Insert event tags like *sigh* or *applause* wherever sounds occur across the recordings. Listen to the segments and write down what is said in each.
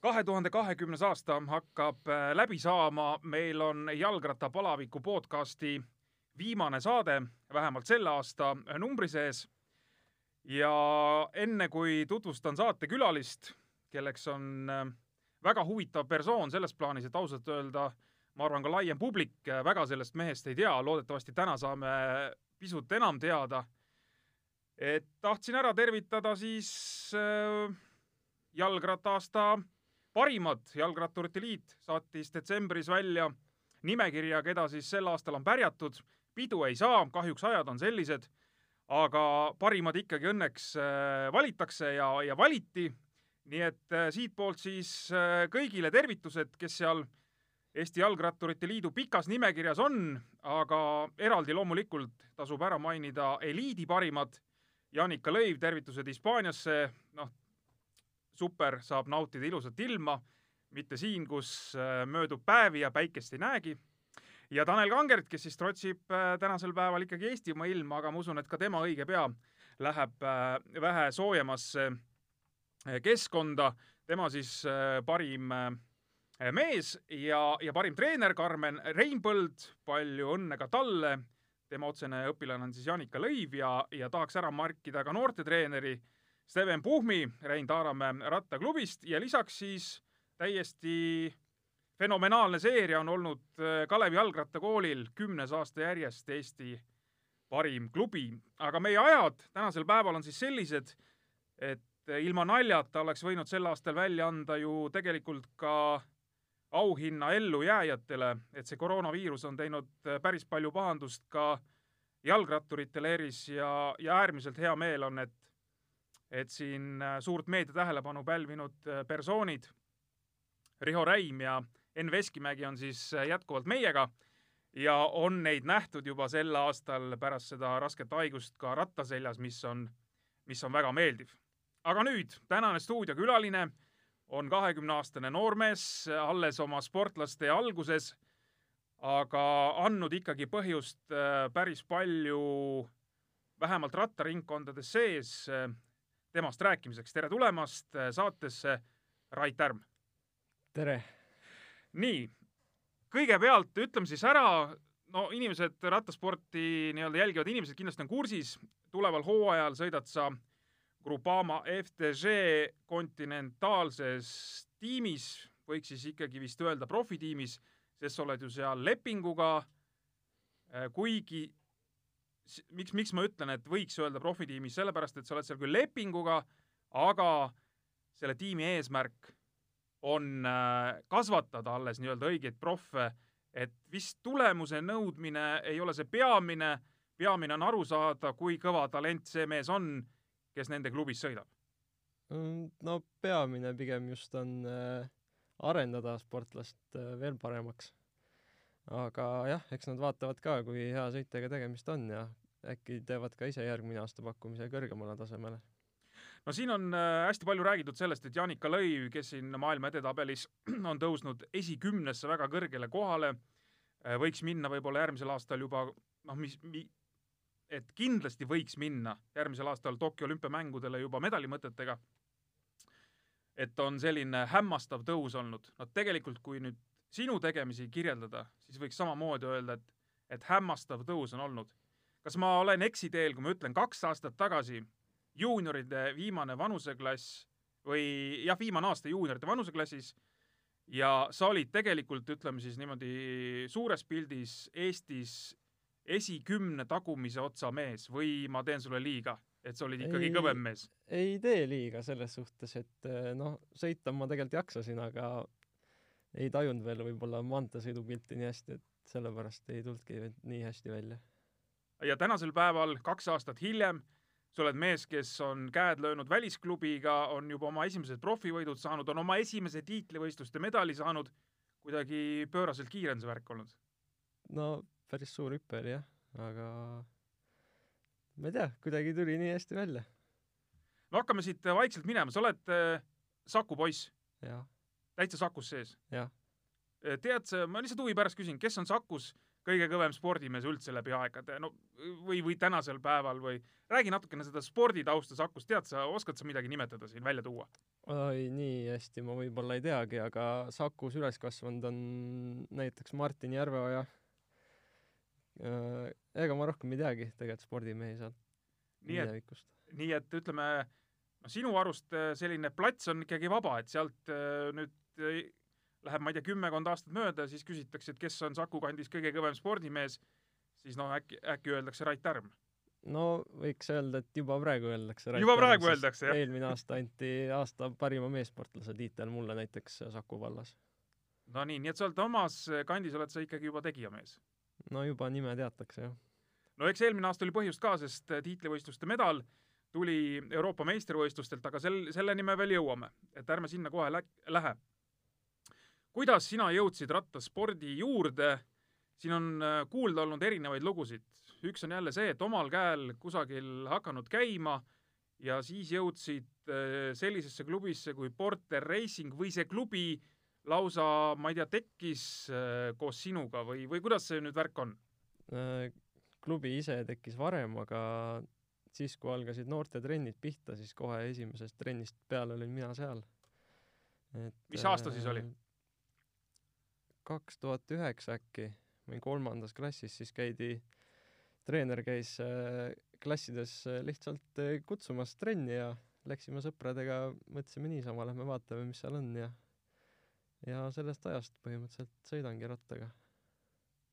kahe tuhande kahekümnes aasta hakkab äh, läbi saama, meil on Jalgrattapalaviku podcasti viimane saade, vähemalt selle aasta numbri sees. ja enne kui tutvustan saatekülalist, kelleks on äh, väga huvitav persoon selles plaanis, et ausalt öelda, ma arvan, ka laiem publik äh, väga sellest mehest ei tea, loodetavasti täna saame pisut enam teada. et tahtsin ära tervitada siis äh, jalgratta-aasta parimad, Jalgratturite Liit saatis detsembris välja nimekirja, keda siis sel aastal on pärjatud. pidu ei saa, kahjuks ajad on sellised, aga parimad ikkagi õnneks äh, valitakse ja, ja valiti. nii et äh, siitpoolt siis äh, kõigile tervitused, kes seal Eesti Jalgratturite Liidu pikas nimekirjas on, aga eraldi loomulikult tasub ära mainida eliidi parimad. Janika Lõiv, tervitused Hispaaniasse, noh, super, saab nautida ilusat ilma, mitte siin, kus äh, möödub päevi ja päikest ei näegi. ja Tanel Kangert, kes siis trotsib äh, tänasel päeval ikkagi Eestimaa ilma, aga ma usun, et ka tema õige pea läheb äh, vähe soojemasse keskkonda. tema siis parim mees ja, ja parim treener Karmen Reinpõld, palju õnne ka talle. tema otsene õpilane on siis Janika Lõiv ja, ja tahaks ära markida ka noortetreeneri Steven Puhmi Rein Taaramäe rattaklubist ja lisaks siis täiesti fenomenaalne seeria on olnud äh, Kalevi jalgrattakoolil kümnes aasta järjest Eesti parim klubi, aga meie ajad tänasel päeval on siis sellised, et ilma naljata oleks võinud sel aastal välja anda ju tegelikult ka auhinna ellujääjatele, et see koroonaviirus on teinud äh, päris palju pahandust ka jalgratturitele eris ja, ja äärmiselt hea meel on, et et siin äh, suurt meedia tähelepanu pälvinud äh, persoonid, Riho Räim ja Enn Veskimägi on siis äh, jätkuvalt meiega ja on neid nähtud juba sel aastal pärast seda rasket haigust ka rattaseljas, mis on, mis on väga meeldiv. aga nüüd, tänane stuudiokülaline on kahekümneaastane noormees, alles oma sportlaste alguses, aga andnud ikkagi põhjust päris palju vähemalt rattaringkondades sees temast rääkimiseks. tere tulemast äh, saatesse, Rait Tärm! tere! nii, kõigepealt ütleme siis ära, no inimesed, rattasporti nii-öelda jälgivad inimesed kindlasti on kursis, tuleval hooajal sõidad sa Grupama FTG kontinentaalses tiimis, võiks siis ikkagi vist öelda profitiimis, sest sa oled ju seal lepinguga, äh, kuigi miks, miks ma ütlen, et võiks öelda profitiimis, sellepärast et sa oled seal küll lepinguga, aga selle tiimi eesmärk on äh, kasvatada alles nii-öelda õigeid proffe, et vist tulemuse nõudmine ei ole see peamine, peamine on aru saada, kui kõva talent see mees on, kes nende klubis sõidab. Mm, no peamine pigem just on äh, arendada sportlast äh, veel paremaks aga jah, eks nad vaatavad ka, kui hea sõitjaga tegemist on ja äkki teevad ka ise järgmine aasta pakkumise kõrgemale tasemele. no siin on äh, hästi palju räägitud sellest, et Janika Lõiv, kes siin maailma edetabelis *clears throat* on tõusnud esikümnesse väga kõrgele kohale, äh, võiks minna võib-olla järgmisel aastal juba noh, mis mi,, et kindlasti võiks minna järgmisel aastal Tokyo olümpiamängudele juba medalimõtetega. et on selline hämmastav tõus olnud. no tegelikult, kui nüüd sinu tegemisi kirjeldada, siis võiks samamoodi öelda, et, et hämmastav tõus on olnud. kas ma olen eksiteel, kui ma ütlen kaks aastat tagasi juunioride viimane vanuseklass või jah, viimane aasta juunioride vanuseklassis ja sa olid tegelikult, ütleme siis niimoodi suures pildis Eestis esikümne tagumise otsa mees või ma teen sulle liiga, et sa olid ikkagi ei, kõvem mees? ei tee liiga selles suhtes, et noh, sõita ma tegelikult jaksasin, aga ei tajunud veel võib-olla maanteesõidupilti nii hästi, et sellepärast ei tulnudki nii hästi välja. ja tänasel päeval, kaks aastat hiljem, sa oled mees, kes on käed löönud välisklubiga, on juba oma esimesed profivõidud saanud, on oma esimese tiitlivõistluste medali saanud, kuidagi pööraselt kiire on see värk olnud? no päris suur hüpe oli jah, aga ma ei tea, kuidagi tuli nii hästi välja. no hakkame siit vaikselt minema, sa oled äh, Saku poiss? jah täitsa Sakus sees? jah. tead sa, ma lihtsalt huvi pärast küsin, kes on Sakus kõige kõvem spordimees üldse läbi aegade, no või, või tänasel päeval või räägi natukene seda sporditausta Sakust, tead sa, oskad sa midagi nimetada siin, välja tuua? oi, nii hästi ma võib-olla ei teagi, aga Sakus üles kasvanud on näiteks Martin Järveoja. ega ma rohkem ei teagi tegelikult spordimehi sealt minevikust. nii et ütleme, no sinu arust äh, selline plats on ikkagi vaba, et sealt nüüd läheb, ma ei tea, kümmekond aastat mööda, siis küsitakse, et kes on Saku kandis kõige kõvem spordimees, siis noh, äkki, äkki öeldakse Rait Tärm no võiks öelda, et juba praegu öeldakse. juba praegu öeldakse, jah? eelmine aasta anti aasta parima meessportlase tiitel mulle näiteks Saku vallas. no nii, nii et sa oled omas kandis, oled sa ikkagi juba tegijamees? no juba nime teatakse, jah. no eks eelmine aasta oli põhjust ka, sest tiitlivõistluste medal tuli Euroopa meistrivõistlustelt, aga sel, selleni me veel jõuame, et ärme sinna kohe lä lähe. Kuidas sina jõudsid rattaspordi juurde? siin on kuulda olnud erinevaid lugusid üks on jälle see, et omal käel kusagil hakanud käima ja siis jõudsid äh, sellisesse klubisse kui Porter Racing või see klubi lausa, ma ei tea, tekkis äh, koos sinuga või, või kuidas see nüüd värk on? Äh, klubi ise tekkis varem, aga siis, kui algasid noortetrennid pihta, siis kohe esimesest trennist peale olin mina seal. mis aasta siis oli? Kaks tuhat üheksa äkki, olin kolmandas klassis, siis käidi treener käis äh, klassides äh, lihtsalt äh, kutsumas trenni ja läksime sõpradega, mõtlesime niisama, lähme vaatame, mis seal on ja ja sellest ajast põhimõtteliselt sõidangi rattaga.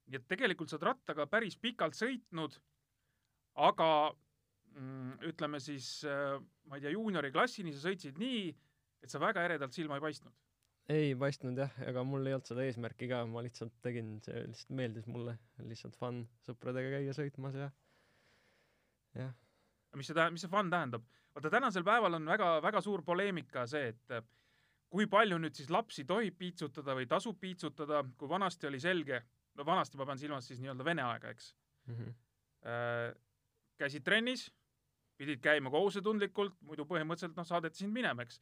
et tegelikult sa oled rattaga päris pikalt sõitnud, aga mm, ütleme siis, ma ei tea, juunioriklassini sa sõitsid nii, et sa väga eredalt silma ei paistnud ei paistnud jah, ega mul ei olnud seda eesmärki ka, ma lihtsalt tegin, see lihtsalt meeldis mulle, lihtsalt fun sõpradega käia sõitmas ja jah. mis see tähendab, mis see fun tähendab? vaata tänasel päeval on väga, väga suur poleemika see, et kui palju nüüd siis lapsi tohib piitsutada või tasub piitsutada, kui vanasti oli selge, no vanasti ma pean silmas siis nii-öelda vene aega, eks mm. -hmm. Äh, käisid trennis, pidid käima kohusetundlikult, muidu põhimõtteliselt noh, saadeti sind minema, eks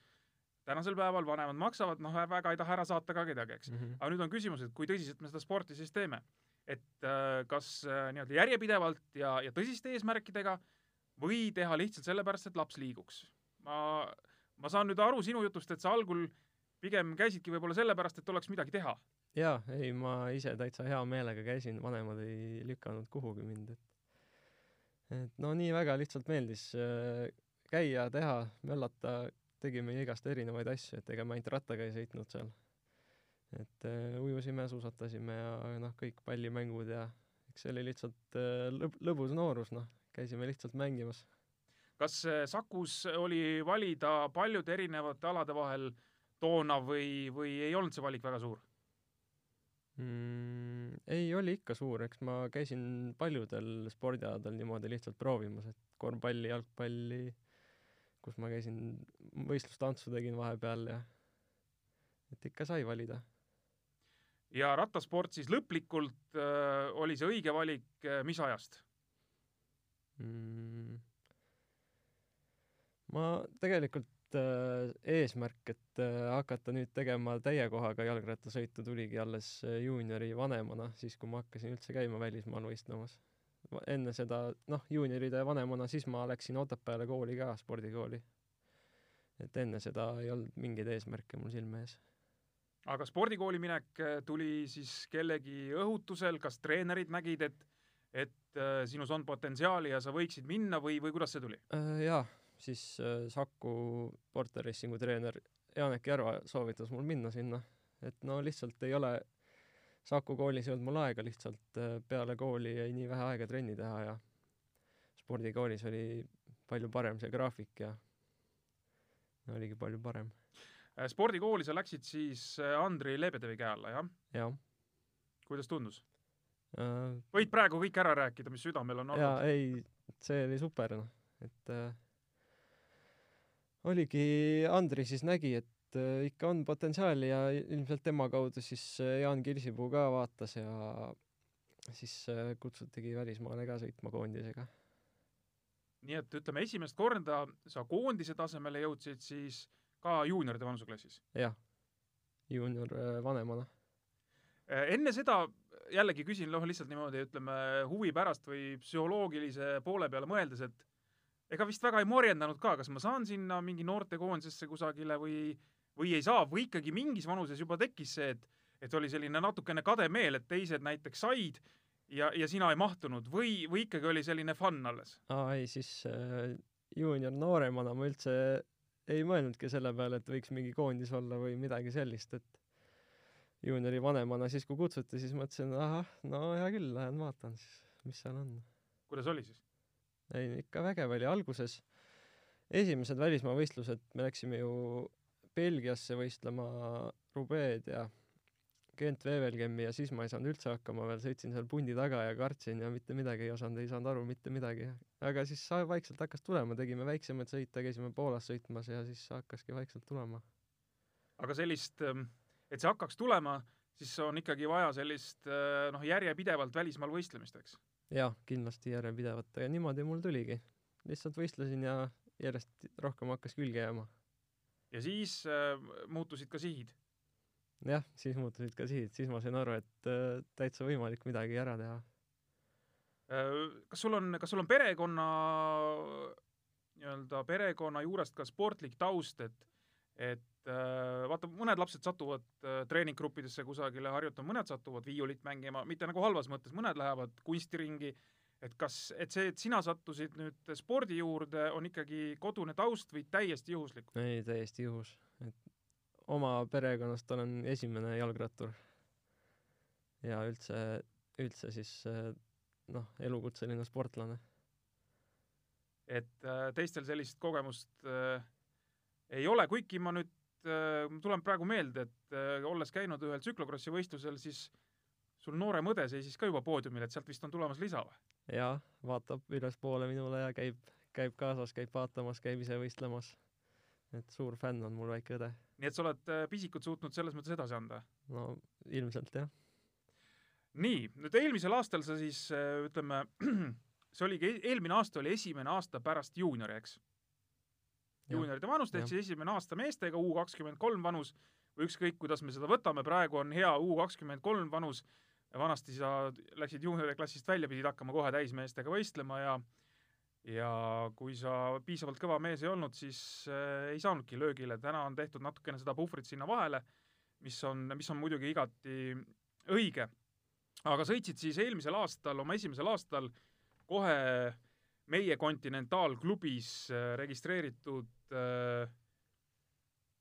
tänasel päeval vanemad maksavad, noh, väga ei taha ära saata ka kedagi, eks mm. -hmm. aga nüüd on küsimus, et kui tõsiselt me seda sporti siis teeme. et äh, kas äh, nii-öelda järjepidevalt ja, ja tõsiste eesmärkidega või teha lihtsalt sellepärast, et laps liiguks. ma, ma saan nüüd aru sinu jutust, et sa algul pigem käisidki võib-olla sellepärast, et oleks midagi teha. jaa, ei, ma ise täitsa hea meelega käisin, vanemad ei lükanud kuhugi mind, et et no nii väga lihtsalt meeldis äh, käia, teha, möllata tegime igast erinevaid asju, et ega me ainult rattaga ei sõitnud seal. et äh, ujusime, suusatasime ja noh, kõik pallimängud ja eks see oli lihtsalt äh, lõb-, lõbus noorus, noh, käisime lihtsalt mängimas. kas äh, Sakus oli valida paljude erinevate alade vahel toona või, või ei olnud see valik väga suur mm,? ei, oli ikka suur, eks ma käisin paljudel spordialadel niimoodi lihtsalt proovimas, et korvpalli, jalgpalli kus ma käisin, võistlustantsu tegin vahepeal ja et ikka sai valida. ja rattasport siis lõplikult äh, oli see õige valik äh, mis ajast mm.? ma tegelikult äh, eesmärk, et äh, hakata nüüd tegema täie kohaga jalgrattasõitu tuligi alles äh, juuniori vanemana, siis kui ma hakkasin üldse käima välismaal võistlemas enne seda, noh, juunioride vanemana, siis ma läksin Otepääle kooli ka, spordikooli. et enne seda ei olnud mingeid eesmärke mul silme ees. aga spordikooli minek äh, tuli siis kellegi õhutusel, kas treenerid nägid, et, et äh, sinus on potentsiaali ja sa võiksid minna või, või kuidas see tuli äh,? jaa, siis Saku Porter Racingu treener Janek Järva soovitas mul minna sinna, et no lihtsalt ei ole Saku koolis ei olnud mul aega lihtsalt, äh, peale kooli jäi nii vähe aega trenni teha ja spordikoolis oli palju parem see graafik ja oligi palju parem. Äh, spordikooli sa läksid siis äh, Andrei Lebedevi käe alla, jah? jah. kuidas tundus uh,? võid praegu kõik ära rääkida, mis südamel on olnud? jaa, ei, see oli super, noh, et äh, oligi, Andri siis nägi, et et äh, ikka on potentsiaali ja ilmselt tema kaudu siis äh, Jaan Kirsipuu ka vaatas ja siis äh, kutsutigi välismaale ka sõitma koondisega. nii et ütleme, esimest korda sa koondise tasemele jõudsid siis ka juunioride vanuseklassis? jah, juunior vanemana. enne seda jällegi küsin noh, lihtsalt niimoodi ütleme huvi pärast või psühholoogilise poole peale mõeldes, et ega vist väga ei morjendanud ka, kas ma saan sinna mingi noortekoondisesse kusagile või, või ei saa või ikkagi mingis vanuses juba tekkis see, et, et oli selline natukene kade meel, et teised näiteks said ja, ja sina ei mahtunud või, või ikkagi oli selline fun alles? aa ei, siis äh, juunior nooremana ma üldse ei mõelnudki selle peale, et võiks mingi koondis olla või midagi sellist, et juuniori vanemana siis, kui kutsuti, siis mõtlesin, ahah, no hea küll, lähen vaatan siis, mis seal on. kuidas oli siis? ei, ikka vägev oli alguses. esimesed välismaa võistlused, me läksime ju Belgiasse võistlema Rubeed ja Gent Wevelgemi ja siis ma ei saanud üldse hakkama veel, sõitsin seal pundi taga ja kartsin ja mitte midagi ei osanud, ei saanud aru mitte midagi. aga siis vaikselt hakkas tulema, tegime väiksemaid sõite, käisime Poolas sõitmas ja siis hakkaski vaikselt tulema. aga sellist, ähm, et see hakkaks tulema, siis on ikkagi vaja sellist äh, noh, järjepidevalt välismaal võistlemist, eks? jah, kindlasti järjepidevalt, aga niimoodi mul tuligi. lihtsalt võistlesin ja järjest rohkem hakkas külge jääma. Ja siis äh, muutusid ka sihid? jah, siis muutusid ka sihid, siis ma sain aru, et äh, täitsa võimalik midagi ära teha äh,. kas sul on, kas sul on perekonna nii-öelda perekonna juurest ka sportlik taust, et et äh, vaata, mõned lapsed satuvad äh, treeninggruppidesse kusagile harjutama, mõned satuvad viiulit mängima, mitte nagu halvas mõttes, mõned lähevad kunstiringi, et kas, et see, et sina sattusid nüüd spordi juurde, on ikkagi kodune taust või täiesti juhuslik? ei, täiesti juhus, et oma perekonnast olen esimene jalgrattur. ja üldse, üldse siis noh, elukutseline sportlane. et äh, teistel sellist kogemust äh, ei ole, kuigi ma nüüd äh,, tulen praegu meelde, et äh, olles käinud ühel tsüklokrossi võistlusel, siis sul noorem õde seisis ka juba poodiumil, et sealt vist on tulemas lisa või? jaa, vaatab ülespoole minule ja käib, käib kaasas, käib vaatamas, käib ise võistlemas. et suur fänn on mul väike õde. nii et sa oled äh, pisikut suutnud selles mõttes edasi anda? no ilmselt jah. nii, nüüd eelmisel aastal sa siis äh, ütleme, *clears throat* see oligi, eelmine aasta oli esimene aasta pärast juuniori, eks? juunioride vanust, ehk siis esimene aasta meestega, U kakskümmend kolm vanus või ükskõik, kuidas me seda võtame, praegu on hea U kakskümmend kolm vanus, vanasti sa läksid juunioriklassist välja, pidid hakkama kohe täismeestega võistlema ja ja kui sa piisavalt kõva mees ei olnud, siis äh, ei saanudki löögile, täna on tehtud natukene seda puhvrit sinna vahele, mis on, mis on muidugi igati õige. aga sõitsid siis eelmisel aastal, oma esimesel aastal kohe meie kontinentaalklubis äh, registreeritud äh,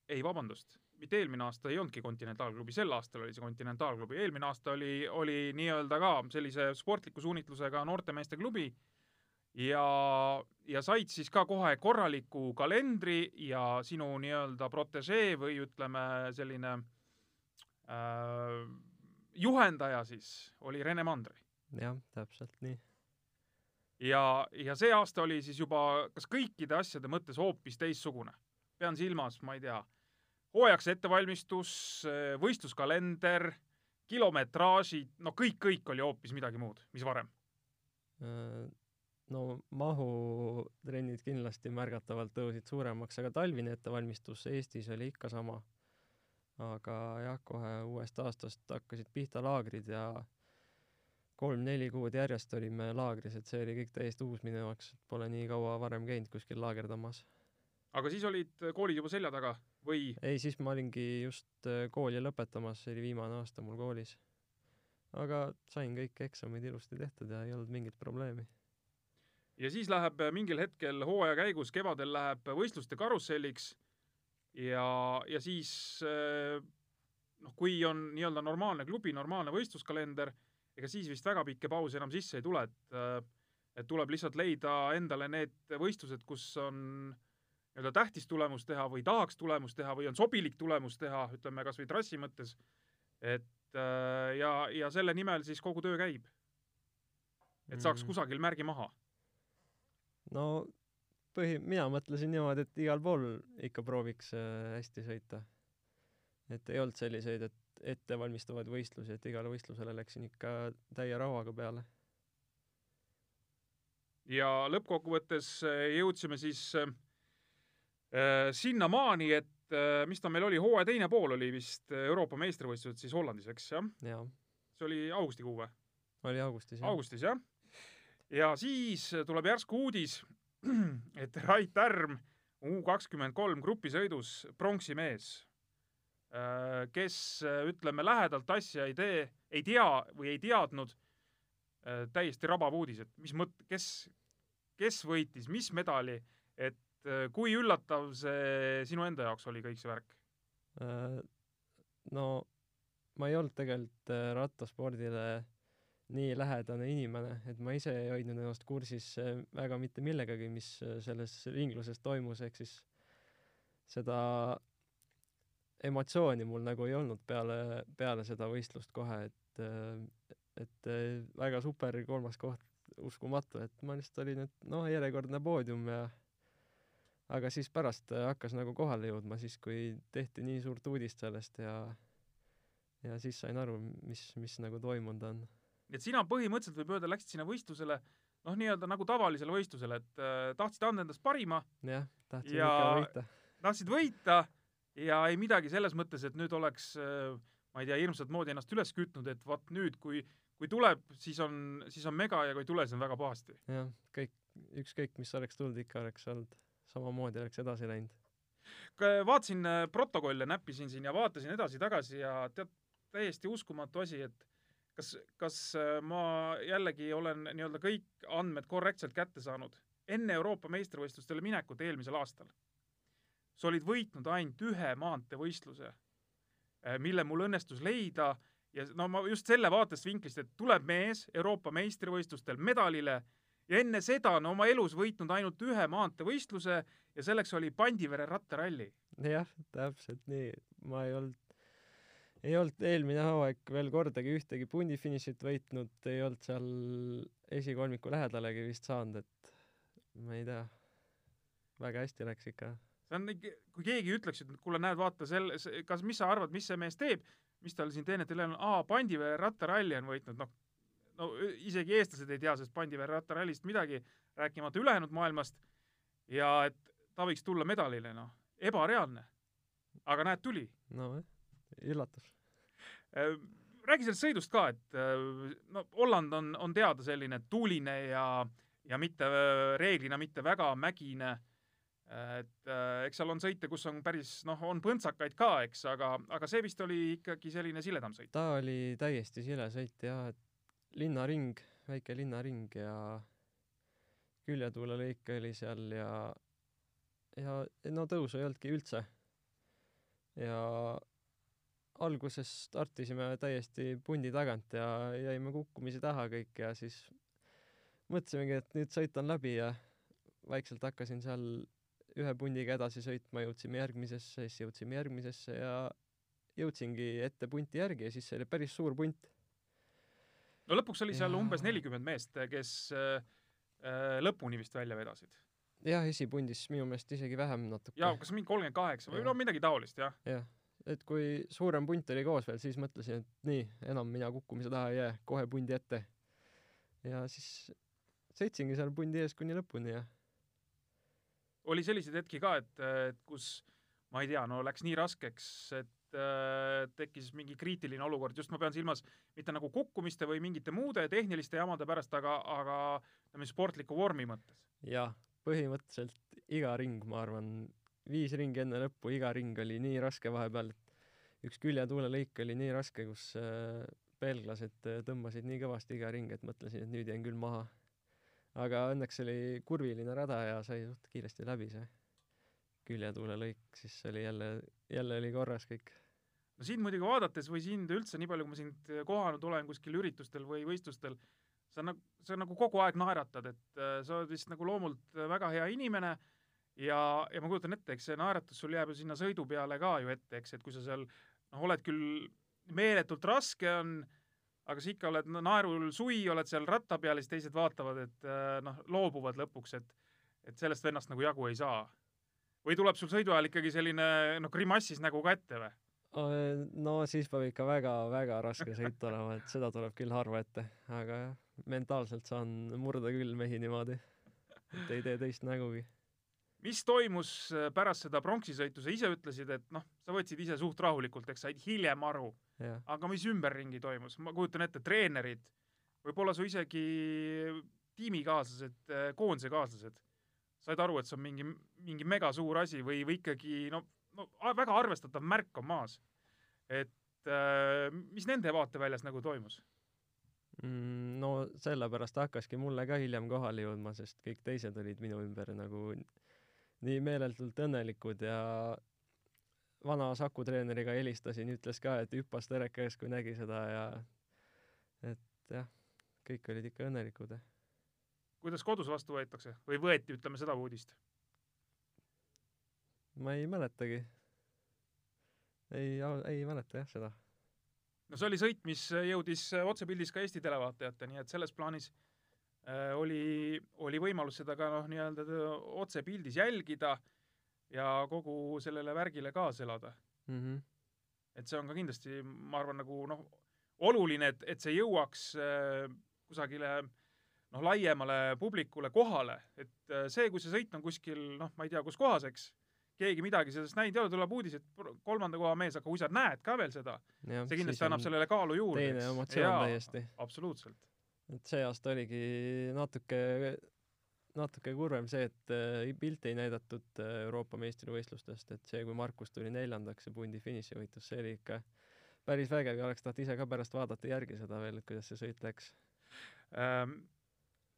ei, vabandust, mitte eelmine aasta ei olnudki kontinentaalklubi, sel aastal oli see kontinentaalklubi, eelmine aasta oli, oli nii-öelda ka sellise sportliku suunitlusega noortemeeste klubi ja, ja said siis ka kohe korraliku kalendri ja sinu nii-öelda protežee või ütleme, selline äh, juhendaja siis oli Rene Mandri. jah, täpselt nii ja, ja see aasta oli siis juba kas kõikide asjade mõttes hoopis teistsugune. pean silmas, ma ei tea, hooajaks ettevalmistus, võistluskalender, kilometraažid, no kõik, kõik oli hoopis midagi muud, mis varem. Äh, no mahutrennid kindlasti märgatavalt tõusid suuremaks, aga talvine ettevalmistus Eestis oli ikka sama. aga jah, kohe uuest aastast hakkasid pihta laagrid ja kolm-neli kuud järjest olime laagris, et see oli kõik täiesti uus minu jaoks, pole nii kaua varem käinud kuskil laagerdamas. aga siis olid koolid juba selja taga või? ei, siis ma olingi just äh, kooli lõpetamas, see oli viimane aasta mul koolis. aga sain kõik eksamid ilusti tehtud ja ei olnud mingit probleemi. ja siis läheb mingil hetkel hooaja käigus, kevadel läheb võistluste karusselliks ja, ja siis äh, noh, kui on nii-öelda normaalne klubi, normaalne võistluskalender ega siis vist väga pikki pause enam sisse ei tule, et äh, et tuleb lihtsalt leida endale need võistlused, kus on nii-öelda tähtis tulemus teha või tahaks tulemust teha või on sobilik tulemus teha, ütleme kas või trassi mõttes, et äh, ja, ja selle nimel siis kogu töö käib. et saaks mm. kusagil märgi maha. no põhi, mina mõtlesin niimoodi, et igal pool ikka prooviks äh, hästi sõita. et ei olnud selliseid, et ettevalmistavaid võistlusi, et igale võistlusele läksin ikka täie rauaga peale. ja lõppkokkuvõttes äh, jõudsime siis sinnamaani, et äh, mis ta meil oli, hooaja teine pool oli vist Euroopa meistrivõistlused siis Hollandis, eks, jah ja.? see oli augustikuu või? oli augustis jah. augustis jah. ja siis tuleb järsku uudis, *clears throat* et Rait Härm U kakskümmend kolm grupisõidus pronksi mees, kes äh, ütleme lähedalt asja ei tee, ei tea või ei teadnud, täiesti rabav uudis, et mis mõt-, kes, kes võitis, mis medali, et äh, kui üllatav see sinu enda jaoks oli kõik see värk? Äh, no ma ei olnud tegelikult äh, rattaspordile nii lähedane inimene, et ma ise ei hoidnud ennast kursis väga mitte millegagi, mis selles ringluses toimus, ehk siis seda emotsiooni mul nagu ei olnud peale, peale seda võistlust kohe, et et väga super kolmas koht, uskumatu, et ma lihtsalt olin, et noh, järjekordne poodium ja aga siis pärast äh, hakkas nagu kohale jõudma, siis kui tehti nii suurt uudist sellest ja ja siis sain aru, mis, mis nagu toimunud on. et sina põhimõtteliselt võib öelda, läksid sinna võistlusele noh, nii-öelda nagu tavalisele võistlusele, et äh, tahtsid anda endast parima, jah, tahtsin Ja- ikka võita. tahtsid võita ja ei midagi selles mõttes, et nüüd oleks äh, ma ei tea, hirmsat moodi ennast üles kütnud, et vot nüüd, kui, kui tuleb, siis on, siis on mega ja kui ei tule, siis on väga pahasti. jah, kõik, ükskõik mis oleks tulnud, ikka oleks olnud, samamoodi oleks edasi läinud. vaatasin äh, protokolle, näppisin siin ja vaatasin edasi-tagasi ja tead, täiesti uskumatu asi, et kas, kas äh, ma jällegi olen nii-öelda kõik andmed korrektselt kätte saanud. enne Euroopa meistrivõistlustele minekut eelmisel aastal sa olid võitnud ainult ühe maanteevõistluse, mille mul õnnestus leida ja no ma just selle vaatesvinklist, et tuleb mees Euroopa meistrivõistlustel medalile ja enne seda on oma elus võitnud ainult ühe maanteevõistluse ja selleks oli Pandivere rattaralli. jah, täpselt nii, ma ei olnud, ei olnud eelmine hooaeg veel kordagi ühtegi pundifinišit võitnud, ei olnud seal esikolmiku lähedalegi vist saanud, et ma ei tea, väga hästi läks ikka. see on kui keegi ütleks, et kuule, näed, vaata selle, kas, mis sa arvad, mis see mees teeb, mis tal siin teenetel on, aa, Pandivere rattaralli on võitnud, noh, no isegi eestlased ei tea sellest Pandivere rattarallist midagi, rääkimata ülejäänud maailmast ja et ta võiks tulla medalile, noh, ebareaalne. aga näed, tuli. nojah, üllatus. *laughs* räägi sellest sõidust ka, et äh, no Holland on, on teada selline tuuline ja, ja mitte äh, reeglina mitte väga mägine. et äh, eks seal on sõite, kus on päris noh, on põntsakaid ka, eks, aga, aga see vist oli ikkagi selline siledam sõit. ta oli täiesti sile sõit jah, et linnaring, väike linnaring ja küljetuulelõik oli seal ja ja no tõusu ei olnudki üldse. ja alguses startisime täiesti pundi tagant ja jäime kukkumise taha kõik ja siis mõtlesimegi, et nüüd sõit on läbi ja vaikselt hakkasin seal ühe pundiga edasi sõitma, jõudsime järgmisesse, siis jõudsime järgmisesse ja jõudsingi ette punti järgi ja siis see oli päris suur punt. No lõpuks oli seal Jaa. umbes nelikümmend meest, kes äh, äh, lõpuni vist välja vedasid. jah, esipundis minu meelest isegi vähem natuke. ja kas mingi kolmkümmend kaheksa või no midagi taolist, jah. jah, et kui suurem punt oli koos veel, siis mõtlesin, et nii, enam mina kukkumise taha ei jää, kohe pundi ette. ja siis sõitsingi seal pundi ees kuni lõpuni ja oli selliseid hetki ka, et, et kus ma ei tea, no läks nii raskeks, et tekkis mingi kriitiline olukord, just ma pean silmas mitte nagu kukkumiste või mingite muude tehniliste jamade pärast, aga, aga ütleme sportliku vormi mõttes. jah, põhimõtteliselt iga ring, ma arvan, viis ringi enne lõppu, iga ring oli nii raske vahepeal, et üks küljetuulelõik oli nii raske, kus äh, belglased äh, tõmbasid nii kõvasti iga ring, et mõtlesin, et nüüd jään küll maha. aga õnneks oli kurviline rada ja sai suht kiiresti läbi see küljetuulelõik, siis oli jälle, jälle oli korras kõik. No sind muidugi vaadates või sind üldse, nii palju, kui ma sind kohanud olen kuskil üritustel või võistlustel, sa nagu, sa nagu kogu aeg naeratad, et äh, sa oled vist nagu loomult äh, väga hea inimene ja, ja ma kujutan ette, eks see naeratus sul jääb ju sinna sõidu peale ka ju ette, eks, et kui sa seal noh, oled küll meeletult raske on, aga sa ikka oled no, naerul sui, oled seal ratta peal ja siis teised vaatavad, et noh, loobuvad lõpuks, et et sellest vennast nagu jagu ei saa. või tuleb sul sõidu ajal ikkagi selline noh, grimassis nägu ka ette või? No siis peab ikka väga-väga raske sõit olema, et seda tuleb küll harva ette, aga jah, mentaalselt saan murda küll mehi niimoodi, et ei tee teist nägugi. mis toimus äh, pärast seda pronksisõitu, sa ise ütlesid, et noh, sa võtsid ise suht rahulikult, eks said hiljem aru, aga mis ümberringi toimus, ma kujutan ette, treenerid, võib-olla su isegi tiimikaaslased, koondise kaaslased, said aru, et see on mingi, mingi megasuur asi või, või ikkagi no, no väga arvestatav märk on maas. et äh, mis nende vaateväljas nagu toimus? Mm, no sellepärast hakkaski mulle ka hiljem kohale jõudma, sest kõik teised olid minu ümber nagu nii meeletult õnnelikud ja vana Saku treeneriga helistasin, ütles ka, et hüppas teleka ees, kui nägi seda ja et jah, kõik olid ikka õnnelikud. kuidas kodus vastu võetakse või võeti, ütleme seda uudist? Ma ei mäletagi. ei, ei mäleta jah seda. no see oli sõit, mis jõudis otsepildis ka Eesti televaatajate, nii et selles plaanis äh, oli, oli võimalus seda ka noh, nii-öelda otsepildis jälgida ja kogu sellele värgile kaasa elada. Mm -hmm. et see on ka kindlasti, ma arvan, nagu noh, oluline, et, et see jõuaks äh, kusagile noh, laiemale publikule kohale, et äh, see, kui see sõit on kuskil noh, ma ei tea, kus kohas, eks, keegi midagi sellest näinud ei ole, tuleb uudis, et kolmanda koha mees, aga kui sa näed ka veel seda, see kindlasti annab sellele kaalu juurde. teine emotsioon täiesti. absoluutselt. et see aasta oligi natuke, natuke kurvem see, et äh, pilti ei näidatud äh, Euroopa meistrivõistlustest, et see, kui Markus tuli neljandaks ja pundi finišivõitlus, see oli ikka päris vägev ja oleks tahtnud ise ka pärast vaadata järgi seda veel, et kuidas see sõit läks. ähm,.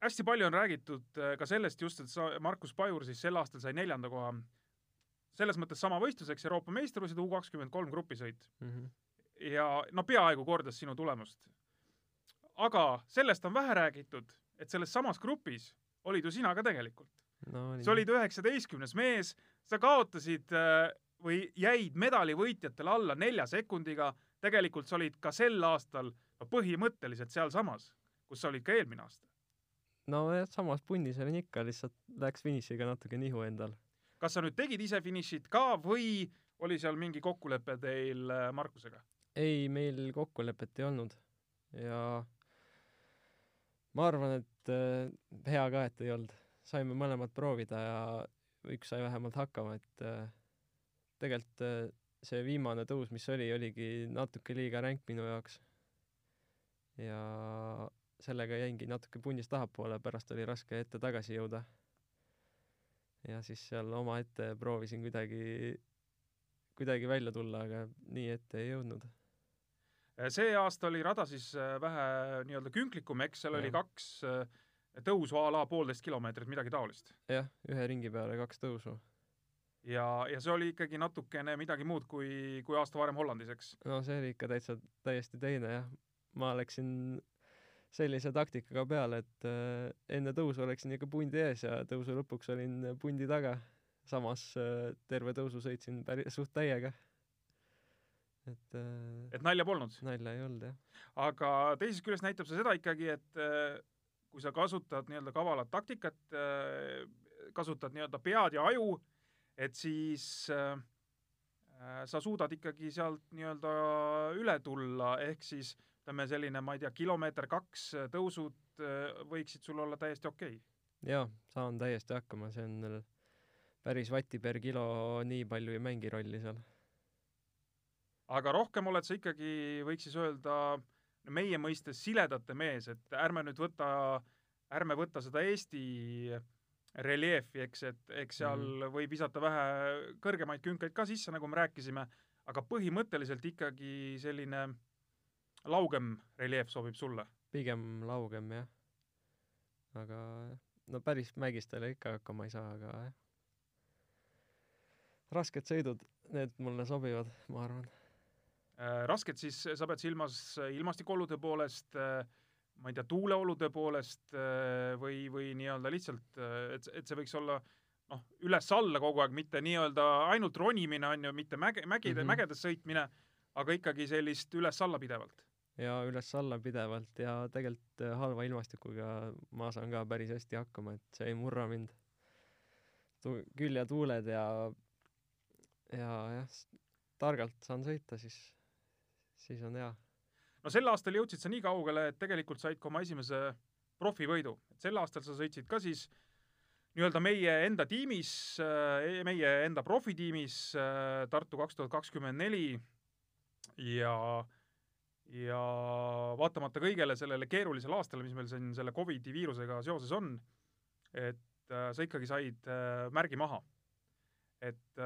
hästi palju on räägitud äh, ka sellest just, et sa, Markus Pajur siis sel aastal sai neljanda koha. Selles mõttes sama võistluseks Euroopa meistrivõistlused U kakskümmend kolm grupisõit Mm -hmm. ja no peaaegu kordas sinu tulemust. aga sellest on vähe räägitud, et selles samas grupis olid ju sina ka tegelikult. no oli sa olid üheksateistkümnes mees, sa kaotasid äh, või jäid medalivõitjatele alla nelja sekundiga, tegelikult sa olid ka sel aastal no põhimõtteliselt sealsamas, kus sa olid ka eelmine aasta. nojah, samas punnis olin ikka, lihtsalt läks finišiga natuke nihu endal. Kas sa nüüd tegid ise finišit ka või oli seal mingi kokkulepe teil äh, Markusega? ei, meil kokkulepet ei olnud ja ma arvan, et äh, hea ka, et ei olnud. saime mõlemad proovida ja üks sai vähemalt hakkama, et äh, tegelikult see viimane tõus, mis oli, oligi natuke liiga ränk minu jaoks. ja sellega jäingi natuke punnist tahapoole, pärast oli raske ette-tagasi jõuda. Ja siis seal omaette proovisin kuidagi, kuidagi välja tulla, aga nii ette ei jõudnud see aasta oli rada siis äh, vähe nii-öelda künklikum, eks seal oli Jah. kaks äh, tõusu a la poolteist kilomeetrit, midagi taolist. jah, ühe ringi peale kaks tõusu. ja, ja see oli ikkagi natukene midagi muud kui, kui aasta varem Hollandis, eks. no see oli ikka täitsa täiesti teine jah. ma läksin sellise taktikaga peale, et äh, enne tõusu oleksin ikka pundi ees ja tõusu lõpuks olin pundi taga. samas äh, terve tõusu sõitsin päris suht täiega. et äh, et nalja polnud. nalja ei olnud jah. aga teisest küljest näitab see seda ikkagi, et kui sa kasutad nii-öelda kavalat taktikat, kasutad nii-öelda pead ja aju, et siis äh, sa suudad ikkagi sealt nii-öelda üle tulla, ehk siis ütleme selline, ma ei tea, kilomeeter-kaks tõusud äh, võiksid sul olla täiesti okei okay.. jaa, saan täiesti hakkama, see on päris vatti per kilo, nii palju ei mängi rolli seal. aga rohkem oled sa ikkagi, võiks siis öelda, meie mõistes siledate mees, et ärme nüüd võta, ärme võta seda Eesti reljeefi, eks, et eks seal mm. Võib visata vähe kõrgemaid künkaid ka sisse, nagu me rääkisime, aga põhimõtteliselt ikkagi selline laugem reljeef sobib sulle. pigem laugem jah. aga no päris mägistele ikka hakkama ei saa, aga jah. rasked sõidud, need mulle sobivad, ma arvan. Äh, rasked siis, sa pead silmas ilmastikuolude poolest, ma ei tea, tuuleolude poolest äh, või, või nii-öelda lihtsalt, et, et see võiks olla noh, üles-alla kogu aeg, mitte nii-öelda ainult ronimine on ju, mitte mäge, mägide mm. -hmm. mägedes sõitmine, aga ikkagi sellist üles-alla pidevalt. Ja üles-alla pidevalt ja tegelikult äh, halva ilmastikuga ma saan ka päris hästi hakkama, et see ei murra mind. Tu-, küljetuuled ja, ja jah, targalt saan sõita, siis, siis on hea. no sel aastal jõudsid sa nii kaugele, et tegelikult said ka oma esimese profivõidu, et sel aastal sa sõitsid ka siis nii-öelda meie enda tiimis, meie enda profitiimis Tartu kaks tuhat kakskümmend neli ja, ja vaatamata kõigele sellele keerulisele aastale, mis meil siin selle Covidi viirusega seoses on, et sa ikkagi said märgi maha. et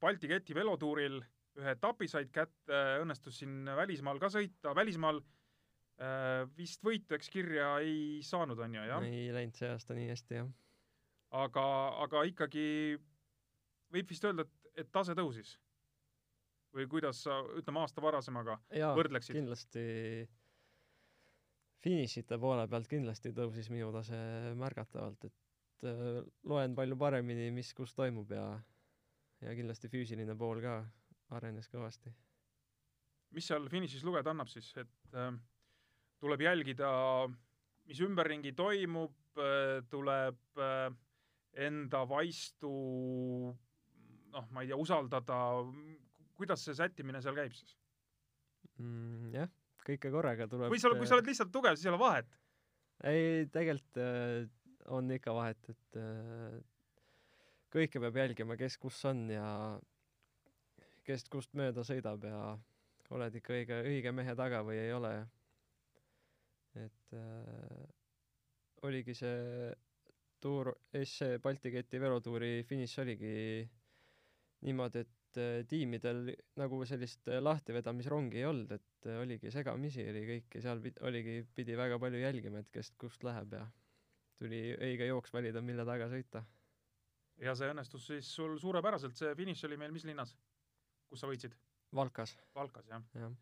Balti keti velotuuril ühe etapi said kätte, õnnestus siin välismaal ka sõita, välismaal äh, vist võitu, eks kirja ei saanud, on ju, jah? ei läinud see aasta nii hästi, jah. aga, aga ikkagi võib vist öelda, et, et tase tõusis? Või kuidas sa, ütleme, aasta varasemaga Jaa, võrdleksid? kindlasti finišite poole pealt kindlasti tõusis minu tase märgatavalt, et äh, loen palju paremini, mis kus toimub ja ja kindlasti füüsiline pool ka arenes kõvasti. mis seal finišis lugeda annab siis, et äh, tuleb jälgida, mis ümberringi toimub äh,, tuleb äh, enda vaistu noh, ma ei tea, usaldada, kuidas see sättimine seal käib siis mm,? jah, kõike korraga tuleb või sa, kui sa oled lihtsalt tugev, siis ei ole vahet? ei, tegelikult äh, on ikka vahet, et äh, kõike peab jälgima, kes kus on ja kes kust mööda sõidab ja oled ikka õige, õige mehe taga või ei ole. et äh, oligi see tuur, SC Balti keti velotuuri finiš oligi niimoodi, et äh, tiimidel nagu sellist äh, lahtivedamisrongi ei olnud, et äh, oligi segamisi oli kõiki, seal oligi, pidi väga palju jälgima, et kes kust läheb ja tuli õige jooks valida, mille taga sõita. ja see õnnestus siis sul suurepäraselt, see finiš oli meil mis linnas? kus sa võitsid? Valkas. Valkas, jah ja.?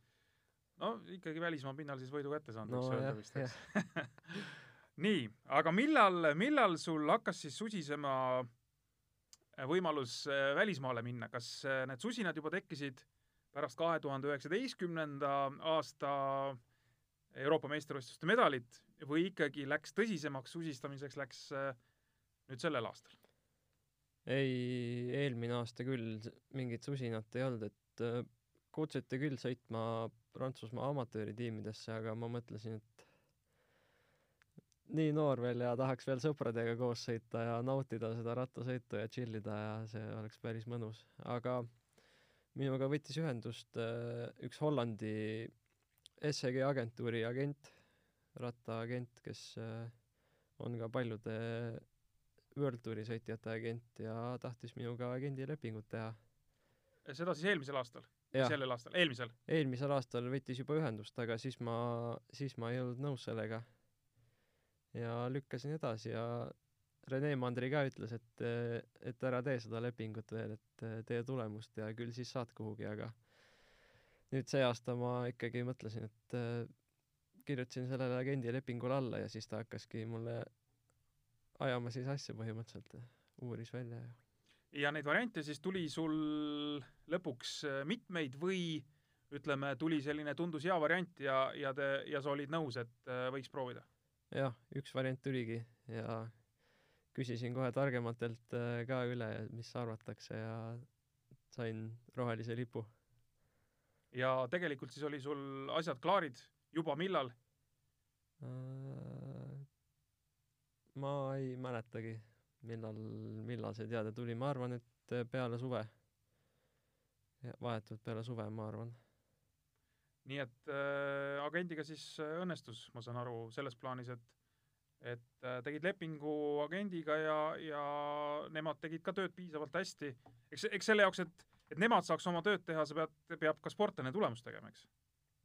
no ikkagi välismaa pinnal siis võidu kätte saanud no,, võiks öelda vist, eks *laughs* nii, aga millal, millal sul hakkas siis susisema võimalus äh, välismaale minna, kas äh, need susinad juba tekkisid pärast kahe tuhande üheksateistkümnenda aasta Euroopa meistrivõistluste medalit või ikkagi läks tõsisemaks susistamiseks, läks äh, nüüd sellel aastal? ei, eelmine aasta küll mingit susinat ei olnud, et äh, kutsuti küll sõitma Prantsusmaa amatööritiimidesse, aga ma mõtlesin, et nii noor veel ja tahaks veel sõpradega koos sõita ja nautida seda rattasõitu ja chill ida ja see oleks päris mõnus. aga minuga võttis ühendust äh, üks Hollandi SEG agentuuri agent, rattaagent, kes äh, on ka paljude World Touri sõitjate agent ja tahtis minuga agendilepingut teha. seda siis eelmisel aastal? sellel aastal, eelmisel? eelmisel aastal võttis juba ühendust, aga siis ma, siis ma ei olnud nõus sellega. Ja lükkasin edasi ja Rene Mandri ka ütles, et, et ära tee seda lepingut veel, et tee tulemust ja küll siis saad kuhugi, aga nüüd see aasta ma ikkagi mõtlesin, et kirjutasin sellele agendilepingule alla ja siis ta hakkaski mulle ajama siis asja põhimõtteliselt, uuris välja ja ja neid variante siis tuli sul lõpuks äh, mitmeid või ütleme, tuli selline, tundus hea variant ja, ja te, ja sa olid nõus, et äh, võiks proovida? Jah, üks variant tuligi ja küsisin kohe targematelt äh, ka üle, mis arvatakse ja sain rohelise lipu. ja tegelikult siis oli sul asjad klaarid juba millal äh,? ma ei mäletagi, millal, millal see teade tuli, ma arvan, et peale suve. vahetult peale suve, ma arvan. Nii et äh, agendiga siis äh, õnnestus, ma saan aru, selles plaanis, et et äh, tegid lepingu agendiga ja, ja nemad tegid ka tööd piisavalt hästi. eks, eks selle jaoks, et, et nemad saaks oma tööd teha, sa pead, peab ka sportlane tulemust tegema, eks?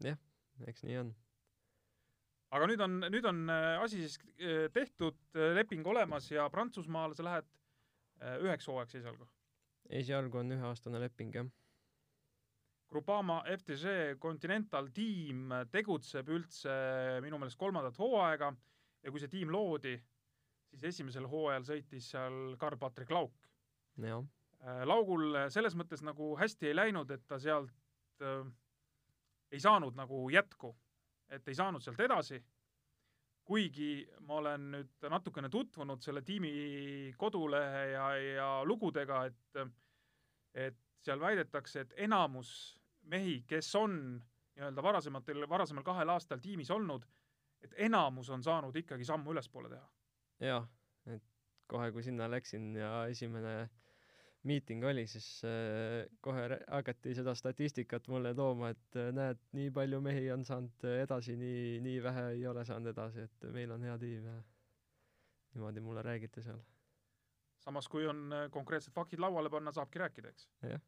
jah, eks nii on aga nüüd on, nüüd on äh, asi siis tehtud, leping olemas ja Prantsusmaale sa lähed üheks hooajaks esialgu? esialgu on üheaastane leping, jah. Groupama FTG Continental tiim tegutseb üldse minu meelest kolmandat hooaega ja kui see tiim loodi, siis esimesel hooajal sõitis seal Karl-Patrik Lauk. Laugul selles mõttes nagu hästi ei läinud, et ta sealt äh, ei saanud nagu jätku et ei saanud sealt edasi, kuigi ma olen nüüd natukene tutvunud selle tiimi kodulehe ja, ja lugudega, et et seal väidetakse, et enamus mehi, kes on nii-öelda varasematel, varasemal kahel aastal tiimis olnud, et enamus on saanud ikkagi sammu ülespoole teha. jah, et kohe kui sinna läksin ja esimene miiting oli, siis äh, kohe hakati seda statistikat mulle tooma, et äh, näed, nii palju mehi on saanud edasi, nii, nii vähe ei ole saanud edasi, et meil on hea tiim ja niimoodi mulle räägiti seal. samas, kui on äh, konkreetsed faktid lauale panna, saabki rääkida, eks? Jah.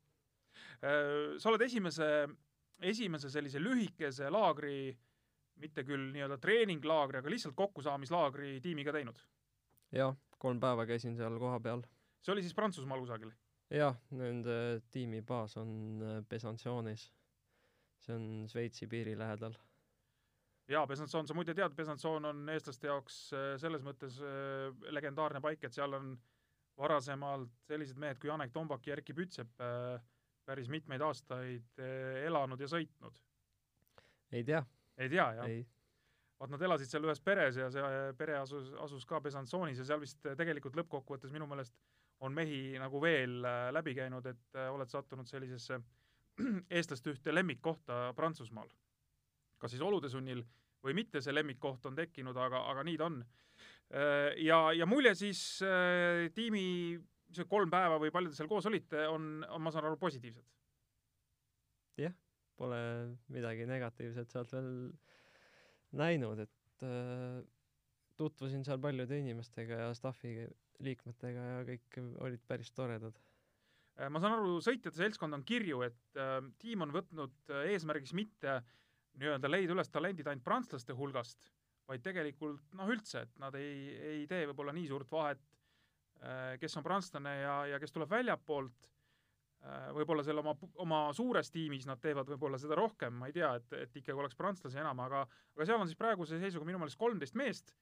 Äh, sa oled esimese, esimese sellise lühikese laagri, mitte küll nii-öelda treeninglaagri, aga lihtsalt kokkusaamislaagri tiimiga teinud. jah, kolm päeva käisin seal kohapeal. see oli siis Prantsusmaal kusagil? jah, nende tiimi baas on äh, Besançonis. see on Šveitsi piiri lähedal. jaa, Besançon, sa muide tead, Besançon on eestlaste jaoks äh, selles mõttes legendaarne paik, et seal on varasemalt sellised mehed kui Janek Tombak ja Erkki Pütsep äh, päris mitmeid aastaid äh, elanud ja sõitnud. ei tea, ei tea, jah? vaat nad elasid seal ühes peres ja see äh, pere asus, asus ka Besançonis ja seal vist äh, tegelikult lõppkokkuvõttes minu meelest on mehi nagu veel läbi käinud, et oled sattunud sellisesse *clears throat* eestlaste ühte lemmikkohta Prantsusmaal. kas siis olude sunnil või mitte, see lemmikkoht on tekkinud, aga, aga nii ta on. Ja, ja mulje siis tiimi see kolm päeva või palju te seal koos olite, on, on, ma saan aru, positiivsed? Pole midagi negatiivset sealt veel näinud, et äh, tutvusin seal paljude inimestega ja staffi liikmetega ja kõik olid päris toredad. Äh, ma saan aru, sõitjate seltskond on kirju, et äh, tiim on võtnud äh, eesmärgiks mitte nii-öelda leida üles talendid ainult prantslaste hulgast, vaid tegelikult noh, üldse, et nad ei, ei tee võib-olla nii suurt vahet kes on prantslane ja, ja kes tuleb väljapoolt äh,. võib-olla seal oma, oma suures tiimis nad teevad võib-olla seda rohkem, ma ei tea, et, et ikkagi oleks prantslasi enam, aga, aga seal on siis praeguse seisuga minu meelest kolmteist meest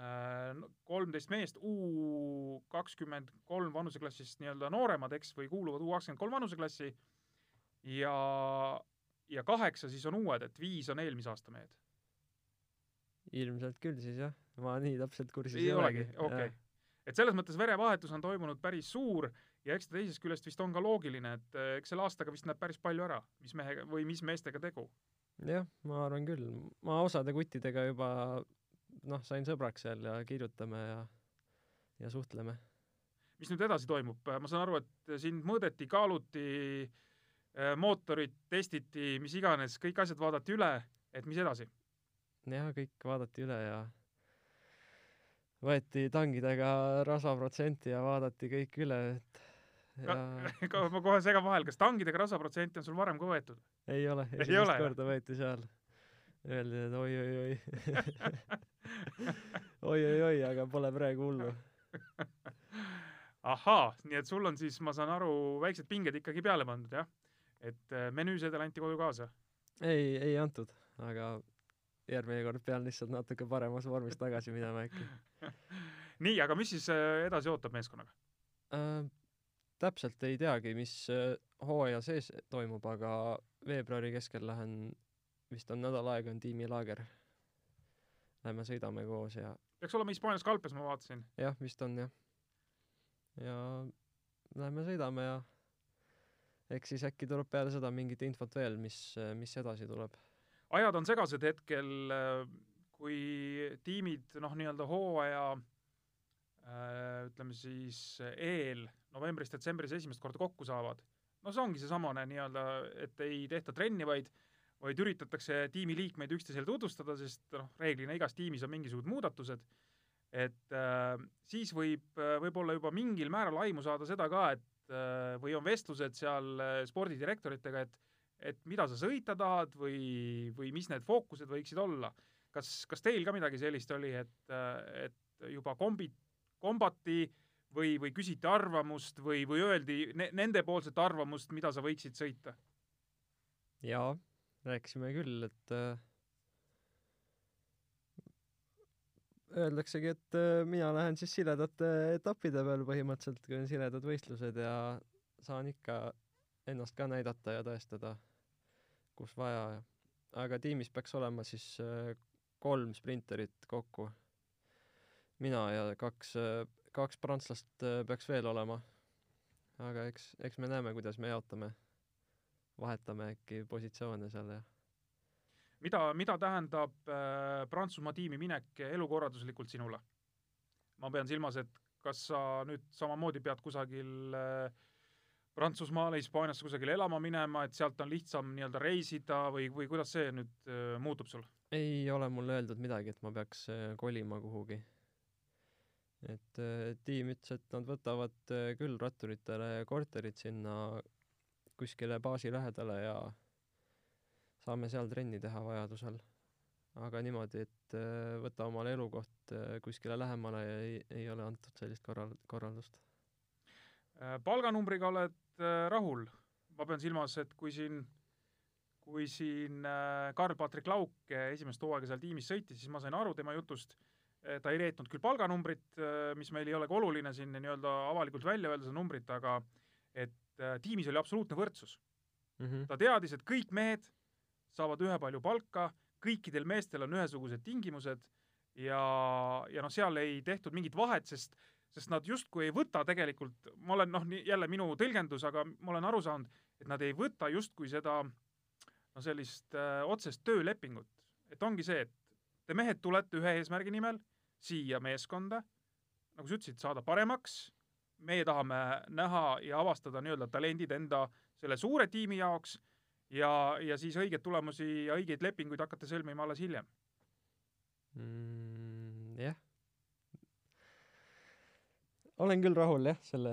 äh, kolmteist meest U kakskümmend kolm vanuseklassist nii-öelda nooremad, eks, või kuuluvad U kakskümmend kolm vanuseklassi ja, ja kaheksa siis on uued, et viis on eelmise aasta mehed. ilmselt küll siis jah, ma nii täpselt kursis ei olegi, okei okay. Et selles mõttes verevahetus on toimunud päris suur ja eks ta teisest küljest vist on ka loogiline, et eh, eks selle aastaga vist näeb päris palju ära, mis mehega või mis meestega tegu. jah, ma arvan küll, ma osade kuttidega juba noh, sain sõbraks seal ja kirjutame ja, ja suhtleme. mis nüüd edasi toimub, ma saan aru, et sind mõõdeti, kaaluti, mootorit testiti, mis iganes, kõik asjad vaadati üle, et mis edasi? jah, kõik vaadati üle ja võeti tangidega rasvaprotsenti ja vaadati kõik üle, et ja *laughs* ka ma kohe segan vahele, kas tangidega rasvaprotsenti on sul varem ka võetud? ei ole, Ei esimest ole, korda võeti seal. Öeldi, et oi-oi-oi oi-oi-oi, *laughs* aga pole praegu hullu. *laughs* ahaa, nii et sul on siis, ma saan aru, väiksed pinged ikkagi peale pandud, jah? et äh, menüüsedel anti koju kaasa? ei, ei antud, aga järgmine kord pean lihtsalt natuke paremas vormis tagasi minema äkki *laughs* nii, aga mis siis äh, edasi ootab meeskonnaga? äh,. täpselt ei teagi, mis äh, hooaja sees toimub, aga veebruari keskel lähen, vist on nädal aega on tiimilaager. Lähme sõidame koos ja peaks olema Hispaanias ka Alpes, ma vaatasin. jah, vist on jah. ja lähme sõidame ja eks siis äkki tuleb peale seda mingit infot veel, mis, mis edasi tuleb. Ajad on segased hetkel, kui tiimid noh, nii-öelda hooaja äh, ütleme siis eel novembris-detsembris esimest korda kokku saavad. no see ongi seesamane nii-öelda, et ei tehta trenni, vaid vaid üritatakse tiimiliikmeid üksteisele tutvustada, sest noh, reeglina igas tiimis on mingisugused muudatused, et äh, siis võib äh, võib-olla juba mingil määral aimu saada seda ka, et äh, või on vestlused seal äh, spordidirektoritega, et et mida sa sõita tahad või, või mis need fookused võiksid olla. kas, kas teil ka midagi sellist oli, et, et juba kombi-, kombati või, või küsiti arvamust või, või öeldi ne, nendepoolset arvamust, mida sa võiksid sõita? jaa, rääkisime küll, et äh, öeldaksegi, et äh, mina lähen siis siledate etappide peal põhimõtteliselt, kui on siledad võistlused ja saan ikka ennast ka näidata ja tõestada, kus vaja. aga tiimis peaks olema siis äh, kolm sprinterit kokku. mina ja kaks, kaks prantslast äh, peaks veel olema. aga eks, eks me näeme, kuidas me jaotame. vahetame äkki positsioone seal ja mida, mida tähendab äh, Prantsusmaa tiimi minek elukorralduslikult sinule? ma pean silmas, et kas sa nüüd samamoodi pead kusagil äh, Prantsusmaale, Hispaaniasse kusagile elama minema, et sealt on lihtsam nii-öelda reisida või, või kuidas see nüüd äh, muutub sul? ei ole mulle öeldud midagi, et ma peaks äh, kolima kuhugi. et äh, tiim ütles, et nad võtavad äh, küll ratturitele korterid sinna kuskile baasi lähedale ja saame seal trenni teha vajadusel. aga niimoodi, et äh, võta omale elukoht äh, kuskile lähemale ja ei, ei ole antud sellist korral-, korraldust. Äh, palganumbriga oled äh, rahul? ma pean silmas, et kui siin, kui siin äh, Karl-Patrik Lauk esimest hooaega seal tiimis sõitis, siis ma sain aru tema jutust, ta ei reetnud küll palganumbrit, mis meil ei olegi oluline siin nii-öelda avalikult välja öelda, seda numbrit, aga et tiimis oli absoluutne võrdsus. Mm -hmm. ta teadis, et kõik mehed saavad ühepalju palka, kõikidel meestel on ühesugused tingimused ja, ja noh, seal ei tehtud mingit vahet, sest sest nad justkui ei võta tegelikult, ma olen noh, jälle minu tõlgendus, aga ma olen aru saanud, et nad ei võta justkui seda no sellist öö, otsest töölepingut. et ongi see, et te mehed tulete ühe eesmärgi nimel siia meeskonda, nagu sa ütlesid, saada paremaks, meie tahame näha ja avastada nii-öelda talendid enda selle suure tiimi jaoks ja, ja siis õigeid tulemusi ja õigeid lepinguid hakata sõlmima alles hiljem. mm, jah. Olen küll rahul jah, selle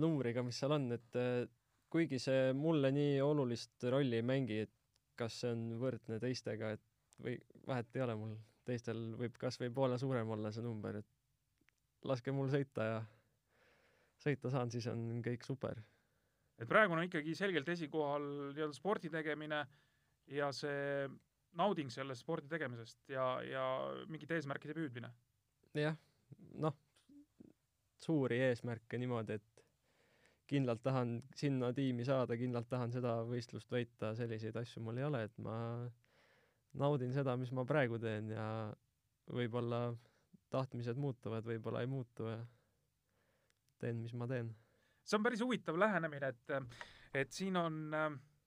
numbriga, mis seal on, et äh, kuigi see mulle nii olulist rolli ei mängi, et kas see on võrdne teistega, et või vahet ei ole mul, teistel võib kas või poole suurem olla see number, et laske mul sõita ja sõita saan, siis on kõik super. et praegu on ikkagi selgelt esikohal nii-öelda spordi tegemine ja see nauding sellest spordi tegemisest ja, ja mingite eesmärkide püüdmine. jah, noh, suuri eesmärke niimoodi, et kindlalt tahan sinna tiimi saada, kindlalt tahan seda võistlust võita, selliseid asju mul ei ole, et ma naudin seda, mis ma praegu teen ja võib-olla tahtmised muutuvad, võib-olla ei muutu ja teen, mis ma teen. see on päris huvitav lähenemine, et, et siin on,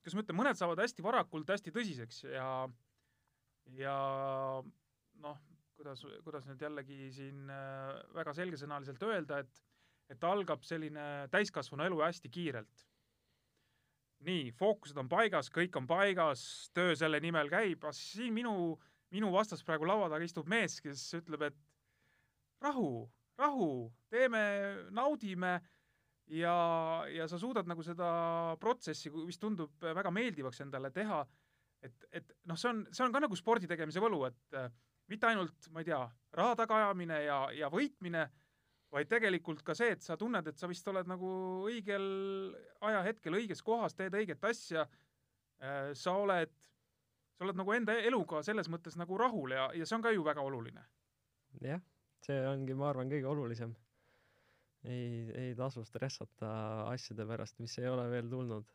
kuidas ma ütlen, mõned saavad hästi varakult hästi tõsiseks ja, ja noh, kuidas, kuidas nüüd jällegi siin äh, väga selgesõnaliselt öelda, et, et algab selline täiskasvanu elu hästi kiirelt. nii, fookused on paigas, kõik on paigas, töö selle nimel käib, aga siin minu, minu vastas praegu laua taga istub mees, kes ütleb, et rahu, rahu, teeme, naudime ja, ja sa suudad nagu seda protsessi, mis tundub väga meeldivaks endale teha, et, et noh, see on, see on ka nagu spordi tegemise võlu, et mitte ainult, ma ei tea, raha tagaajamine ja, ja võitmine, vaid tegelikult ka see, et sa tunned, et sa vist oled nagu õigel ajahetkel õiges kohas, teed õiget asja, sa oled, sa oled nagu enda eluga selles mõttes nagu rahul ja, ja see on ka ju väga oluline. jah, see ongi, ma arvan, kõige olulisem. ei, ei tasu stressata asjade pärast, mis ei ole veel tulnud.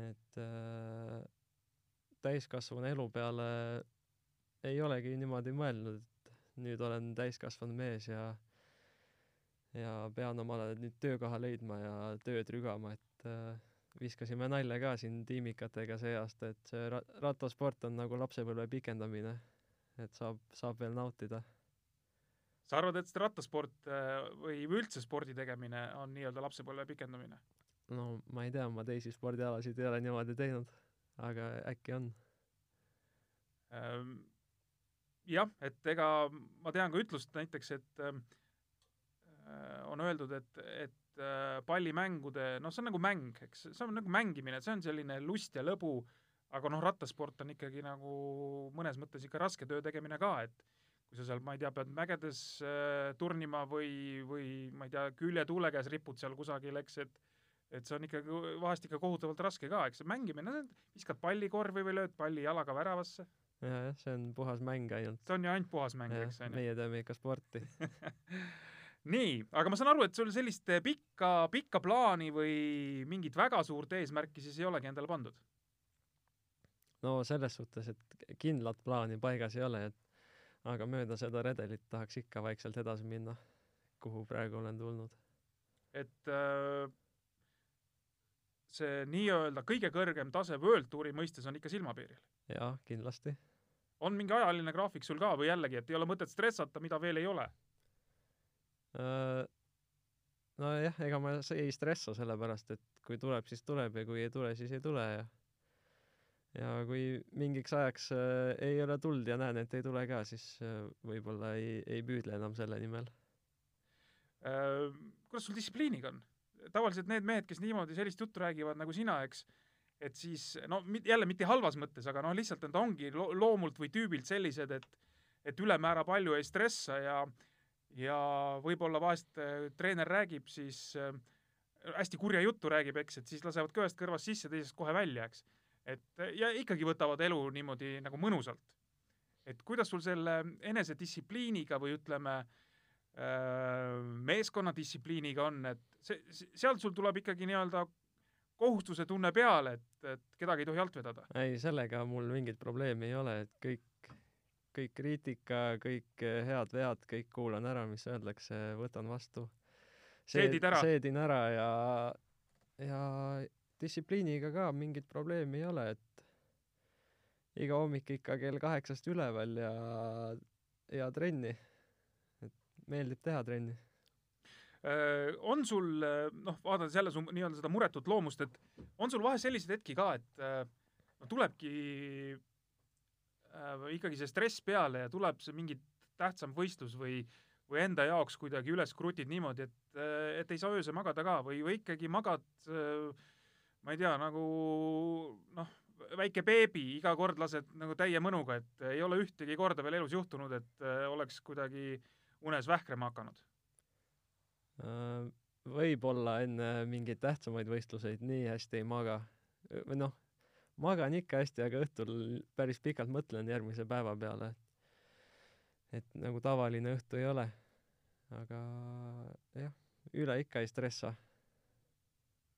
et äh, täiskasvanu elu peale ei olegi niimoodi mõelnud, et nüüd olen täiskasvanud mees ja ja pean omale nüüd töökoha leidma ja tööd rügama, et äh, viskasime nalja ka siin tiimikatega see aasta, et see ra-, rattasport on nagu lapsepõlve pikendamine. et saab, saab veel nautida. sa arvad, et rattasport äh, või üldse spordi tegemine on nii-öelda lapsepõlve pikendamine? no ma ei tea, ma teisi spordialasid ei ole niimoodi teinud, aga äkki on ähm, jah, et ega ma tean ka ütlust näiteks, et äh, on öeldud, et, et äh, pallimängude, noh, see on nagu mäng, eks, see on nagu mängimine, see on selline lust ja lõbu, aga noh, rattasport on ikkagi nagu mõnes mõttes ikka raske töö tegemine ka, et kui sa seal, ma ei tea, pead mägedes äh, turnima või, või ma ei tea, küljetuule käes ripud seal kusagil, eks, et et see on ikkagi vahest ikka kohutavalt raske ka, eks, mängimine, viskad palli korvi või lööd palli jalaga väravasse jah, jah, see on puhas mäng ainult. see on ju ainult puhas mäng, eks, on ju. meie teeme ikka sporti *laughs* nii, aga ma saan aru, et sul sellist pikka, pikka plaani või mingit väga suurt eesmärki siis ei olegi endale pandud? no selles suhtes, et kindlat plaani paigas ei ole, et aga mööda seda redelit tahaks ikka vaikselt edasi minna, kuhu praegu olen tulnud. et äh, see nii-öelda kõige kõrgem tase World Touri mõistes on ikka silmapiiril? jah, kindlasti. On mingi ajaline graafik sul ka või jällegi, et ei ole mõtet stressata, mida veel ei ole? Äh, nojah, ega ma ei stressa sellepärast, et kui tuleb, siis tuleb ja kui ei tule, siis ei tule ja ja kui mingiks ajaks äh, ei ole tuld ja näen, et ei tule ka, siis äh, võib-olla ei, ei püüdle enam selle nimel. Äh, kuidas sul distsipliiniga on? tavaliselt need mehed, kes niimoodi sellist juttu räägivad nagu sina, eks, et siis no jälle mitte halvas mõttes, aga noh, lihtsalt nad ongi lo loomult või tüübilt sellised, et et ülemäära palju ei stressa ja ja võib-olla vahest äh, treener räägib siis äh, hästi kurja juttu räägib, eks, et siis lasevad ka ühest kõrvast sisse, teisest kohe välja, eks. et äh, ja ikkagi võtavad elu niimoodi nagu mõnusalt. et kuidas sul selle enesedistsipliiniga või ütleme, äh, meeskonnadistsipliiniga on, et see, sealt sul tuleb ikkagi nii-öelda kohustuse tunne peale, et, et kedagi ei tohi alt vedada. ei, sellega mul mingit probleemi ei ole, et kõik, kõik kriitika, kõik eh, head-vead, kõik kuulan ära, mis öeldakse, võtan vastu. Seedid ära. seedin ära ja, ja distsipliiniga ka mingit probleemi ei ole, et iga hommik ikka kell kaheksast üleval ja, ja trenni. et meeldib teha trenni. On sul, noh, vaadates jälle su nii-öelda seda muretut loomust, et on sul vahel selliseid hetki ka, et no tulebki äh, ikkagi see stress peale ja tuleb see mingi tähtsam võistlus või, või enda jaoks kuidagi üles krutid niimoodi, et, et ei saa öösel magada ka või, või ikkagi magad äh, ma ei tea, nagu noh, väike beebi, iga kord lased nagu täie mõnuga, et ei ole ühtegi korda veel elus juhtunud, et oleks kuidagi unes vähkrama hakanud võib-olla enne mingeid tähtsamaid võistluseid nii hästi ei maga. või noh, magan ikka hästi, aga õhtul päris pikalt mõtlen järgmise päeva peale. et nagu tavaline õhtu ei ole. aga jah, üle ikka ei stressa.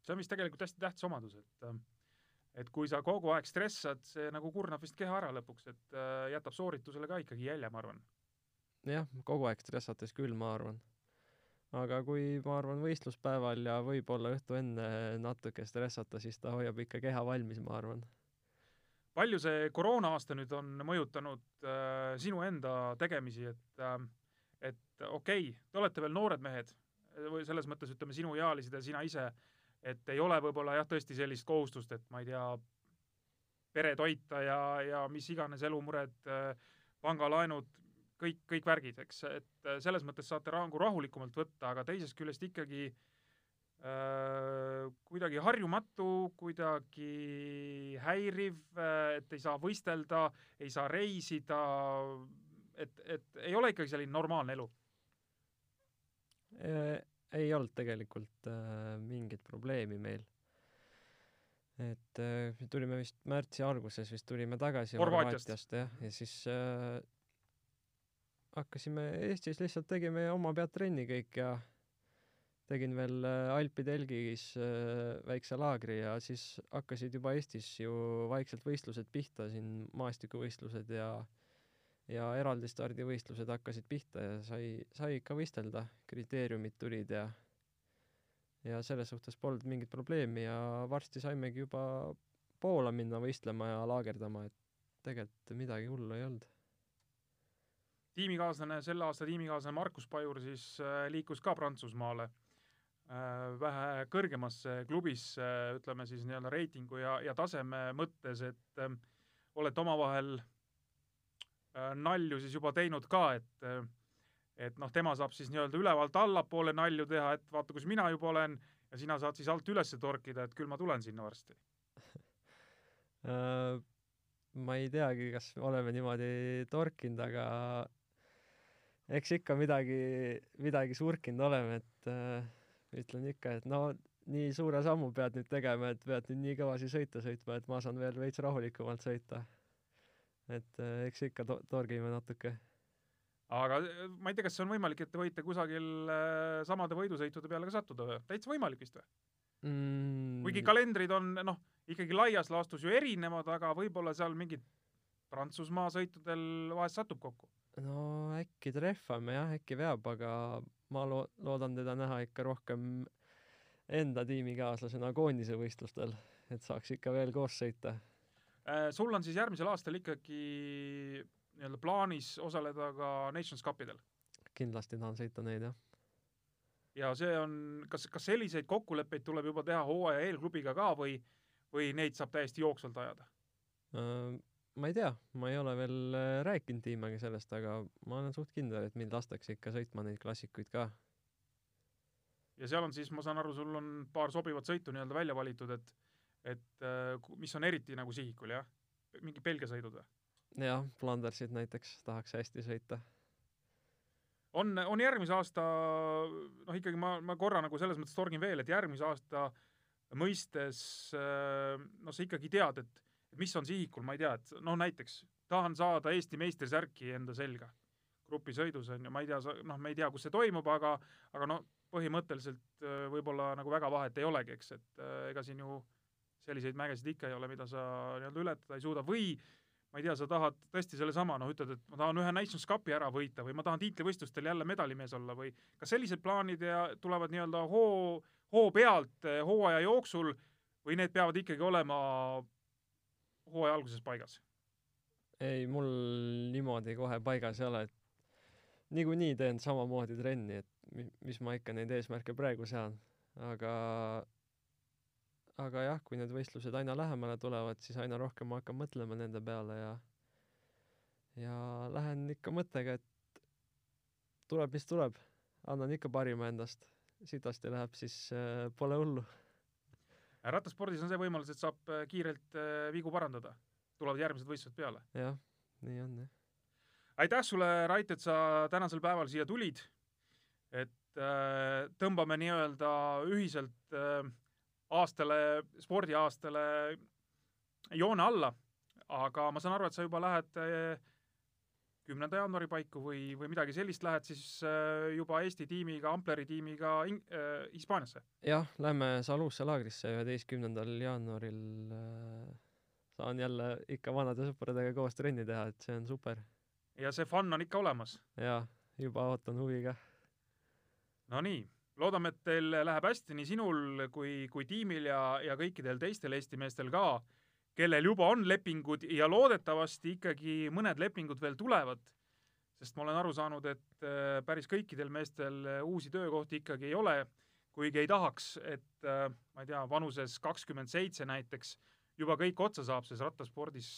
see on vist tegelikult hästi tähtis omadus, et et kui sa kogu aeg stressad, see nagu kurnab vist keha ära lõpuks, et äh, jätab sooritusele ka ikkagi jälje, ma arvan. jah, kogu aeg stressates küll, ma arvan. Aga kui, ma arvan, võistluspäeval ja võib-olla õhtu enne natuke stressata, siis ta hoiab ikka keha valmis, ma arvan. palju see koroona-aasta nüüd on mõjutanud äh, sinu enda tegemisi, et äh, et okei okay,, te olete veel noored mehed, või selles mõttes ütleme, sinuealised ja sina ise, et ei ole võib-olla jah, tõesti sellist kohustust, et ma ei tea, pere toita ja, ja mis iganes elumured, pangalaenud, kõik, kõik värgid, eks, et äh, selles mõttes saate nagu rahulikumalt võtta, aga teisest küljest ikkagi äh, kuidagi harjumatu, kuidagi häiriv, et ei saa võistelda, ei saa reisida, et, et ei ole ikkagi selline normaalne elu. ei olnud tegelikult äh, mingit probleemi meil. et äh, me tulime vist märtsi alguses vist tulime tagasi. Horvaatiast jah, ja siis äh, hakkasime Eestis lihtsalt tegime oma pead trenni kõik ja tegin veel äh, Alpide Elgis äh, väikse laagri ja siis hakkasid juba Eestis ju vaikselt võistlused pihta siin maastikuvõistlused ja ja eraldi stardivõistlused hakkasid pihta ja sai, sai ikka võistelda, kriteeriumid tulid ja ja selles suhtes polnud mingit probleemi ja varsti saimegi juba Poola minna võistlema ja laagerdama, et tegelikult midagi hullu ei olnud. Tiimikaaslane, selle aasta tiimikaaslane Markus Pajur siis äh, liikus ka Prantsusmaale äh, vähe kõrgemasse klubisse, ütleme siis nii-öelda reitingu ja, ja taseme mõttes, et äh, olete omavahel äh, nalju siis juba teinud ka, et et noh, tema saab siis nii-öelda ülevalt allapoole nalju teha, et vaata, kus mina juba olen ja sina saad siis alt üles torkida, et küll ma tulen sinna varsti. *laughs* Ma ei teagi, kas oleme niimoodi torkinud, aga eks ikka midagi, midagi surkinud oleme, et äh, ütlen ikka, et no nii suure sammu pead nüüd tegema, et pead nüüd nii kõvasi sõita sõitma, et ma saan veel veits rahulikumalt sõita. et äh, eks ikka to-, torgime natuke. aga äh, ma ei tea, kas on võimalik, et te võite kusagil äh, samade võidusõitude peale ka sattuda või? täitsa võimalik vist või? mm, kuigi kalendrid on noh, ikkagi laias laastus ju erinevad, aga võib-olla seal mingid Prantsusmaa sõitudel vahest satub kokku. No äkki trehvame jah, äkki veab, aga ma lo-, loodan teda näha ikka rohkem enda tiimikaaslasena koondise võistlustel, et saaks ikka veel koos sõita. Äh, sul on siis järgmisel aastal ikkagi nii-öelda plaanis osaleda ka Nations Cupidel. kindlasti tahan sõita neid jah. ja see on, kas, kas selliseid kokkuleppeid tuleb juba teha hooaja eelklubiga ka või, või neid saab täiesti jooksvalt ajada? Äh, ma ei tea, ma ei ole veel äh, rääkinud Tiimaga sellest, aga ma olen suht kindel, et mind lastakse ikka sõitma neid klassikuid ka. ja seal on siis, ma saan aru, sul on paar sobivat sõitu nii-öelda välja valitud, et et äh, mis on eriti nagu sihikul, jah? mingi Belgia sõidud või? jah, Flandersit näiteks tahaks hästi sõita on, on järgmise aasta, noh ikkagi ma, ma korra nagu selles mõttes torgin veel, et järgmise aasta mõistes noh, sa ikkagi tead, et mis on sihikul, ma ei tea, et no näiteks tahan saada Eesti meistrisärki enda selga grupisõidus on ju, ma ei tea, noh, me ei tea, kus see toimub, aga, aga no põhimõtteliselt võib-olla nagu väga vahet ei olegi, eks, et ega siin ju selliseid mägesid ikka ei ole, mida sa nii-öelda ületada ei suuda. Või ma ei tea, sa tahad tõesti sellesama, noh, ütled, et ma tahan ühe Nations Cupi ära võita või ma tahan tiitlivõistlustel jälle medalimees olla või kas sellised plaanid ja tulevad nii-öelda hoo, hoo pealt eh, hooaja jooksul või need peavad ikkagi olema hooaja alguses paigas? ei, mul niimoodi kohe paigas ei ole, et niikuinii teen samamoodi trenni, et mis ma ikka neid eesmärke praegu sean, aga aga jah, kui need võistlused aina lähemale tulevad, siis aina rohkem ma hakkan mõtlema nende peale ja ja lähen ikka mõttega, et tuleb, mis tuleb, annan ikka parima endast, sitasti läheb, siis äh, pole hullu. Rattaspordis on see võimalus, et saab äh, kiirelt äh, vigu parandada, tulevad järgmised võistlused peale. jah, nii on jah. aitäh sulle, Rait, et sa tänasel päeval siia tulid, et äh, tõmbame nii-öelda ühiselt äh, aastale, spordiaastale joone alla, aga ma saan aru, et sa juba lähed eh, kümnenda jaanuari paiku või, või midagi sellist, lähed siis eh, juba Eesti tiimiga, Ampleri tiimiga äh, Hispaaniasse? jah, lähme Salusse laagrisse üheteistkümnendal jaanuaril äh, saan jälle ikka vanade sõpradega koos trenni teha, et see on super. ja see fun on ikka olemas? jaa, juba ootan huviga. Nonii loodame, et teil läheb hästi nii sinul kui, kui tiimil ja, ja kõikidel teistel Eesti meestel ka, kellel juba on lepingud ja loodetavasti ikkagi mõned lepingud veel tulevad, sest ma olen aru saanud, et äh, päris kõikidel meestel uusi töökohti ikkagi ei ole, kuigi ei tahaks, et äh, ma ei tea, vanuses kakskümmend seitse näiteks juba kõik otsa saab, sest rattaspordis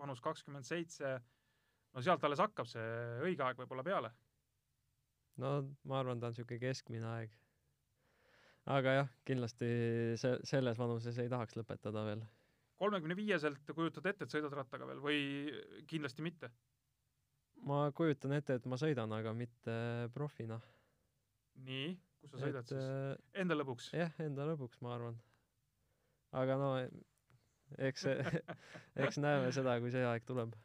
vanus kakskümmend seitse, no sealt alles hakkab see õige aeg võib-olla peale no ma arvan, ta on niisugune keskmine aeg. aga jah, kindlasti see, selles vanuses ei tahaks lõpetada veel. Kolmekümne viieselt kujutad ette, et sõidad rattaga veel või kindlasti mitte? ma kujutan ette, et ma sõidan, aga mitte profina. nii, kus sa sõidad et, siis? Äh, enda lõbuks? jah, enda lõbuks, ma arvan. aga no eks *laughs* eks näeme seda, kui see aeg tuleb.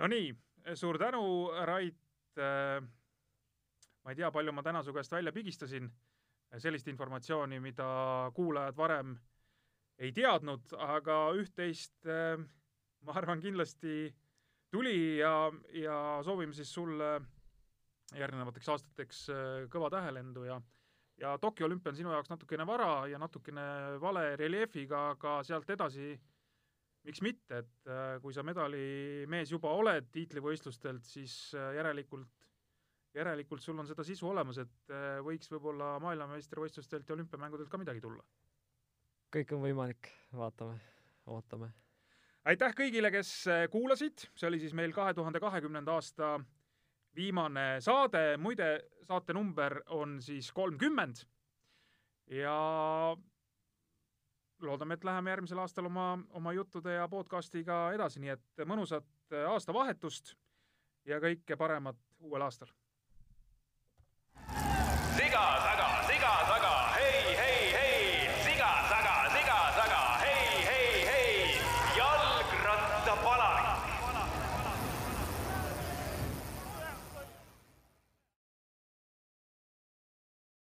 Nonii, suur tänu, Rait äh, ma ei tea, palju ma täna su käest välja pigistasin, sellist informatsiooni, mida kuulajad varem ei teadnud, aga üht-teist äh, ma arvan kindlasti tuli ja, ja soovime siis sulle järgnevateks aastateks äh, kõva tähelendu ja ja Tokyo olümpia on sinu jaoks natukene vara ja natukene vale reljeefiga, aga sealt edasi miks mitte, et äh, kui sa medalimees juba oled tiitlivõistlustelt, siis järelikult järelikult sul on seda sisu olemas, et võiks võib-olla maailmameistrivõistlustelt ja olümpiamängudelt ka midagi tulla. Kõik on võimalik, vaatame, ootame. aitäh kõigile, kes äh, kuulasid, see oli siis meil kahe tuhande kahekümnenda aasta viimane saade, muide, saate number on siis kolmkümmend. Ja loodame, et läheme järgmisel aastal oma, oma juttude ja podcastiga edasi, nii et mõnusat äh, aastavahetust ja kõike paremat uuel aastal! Sigas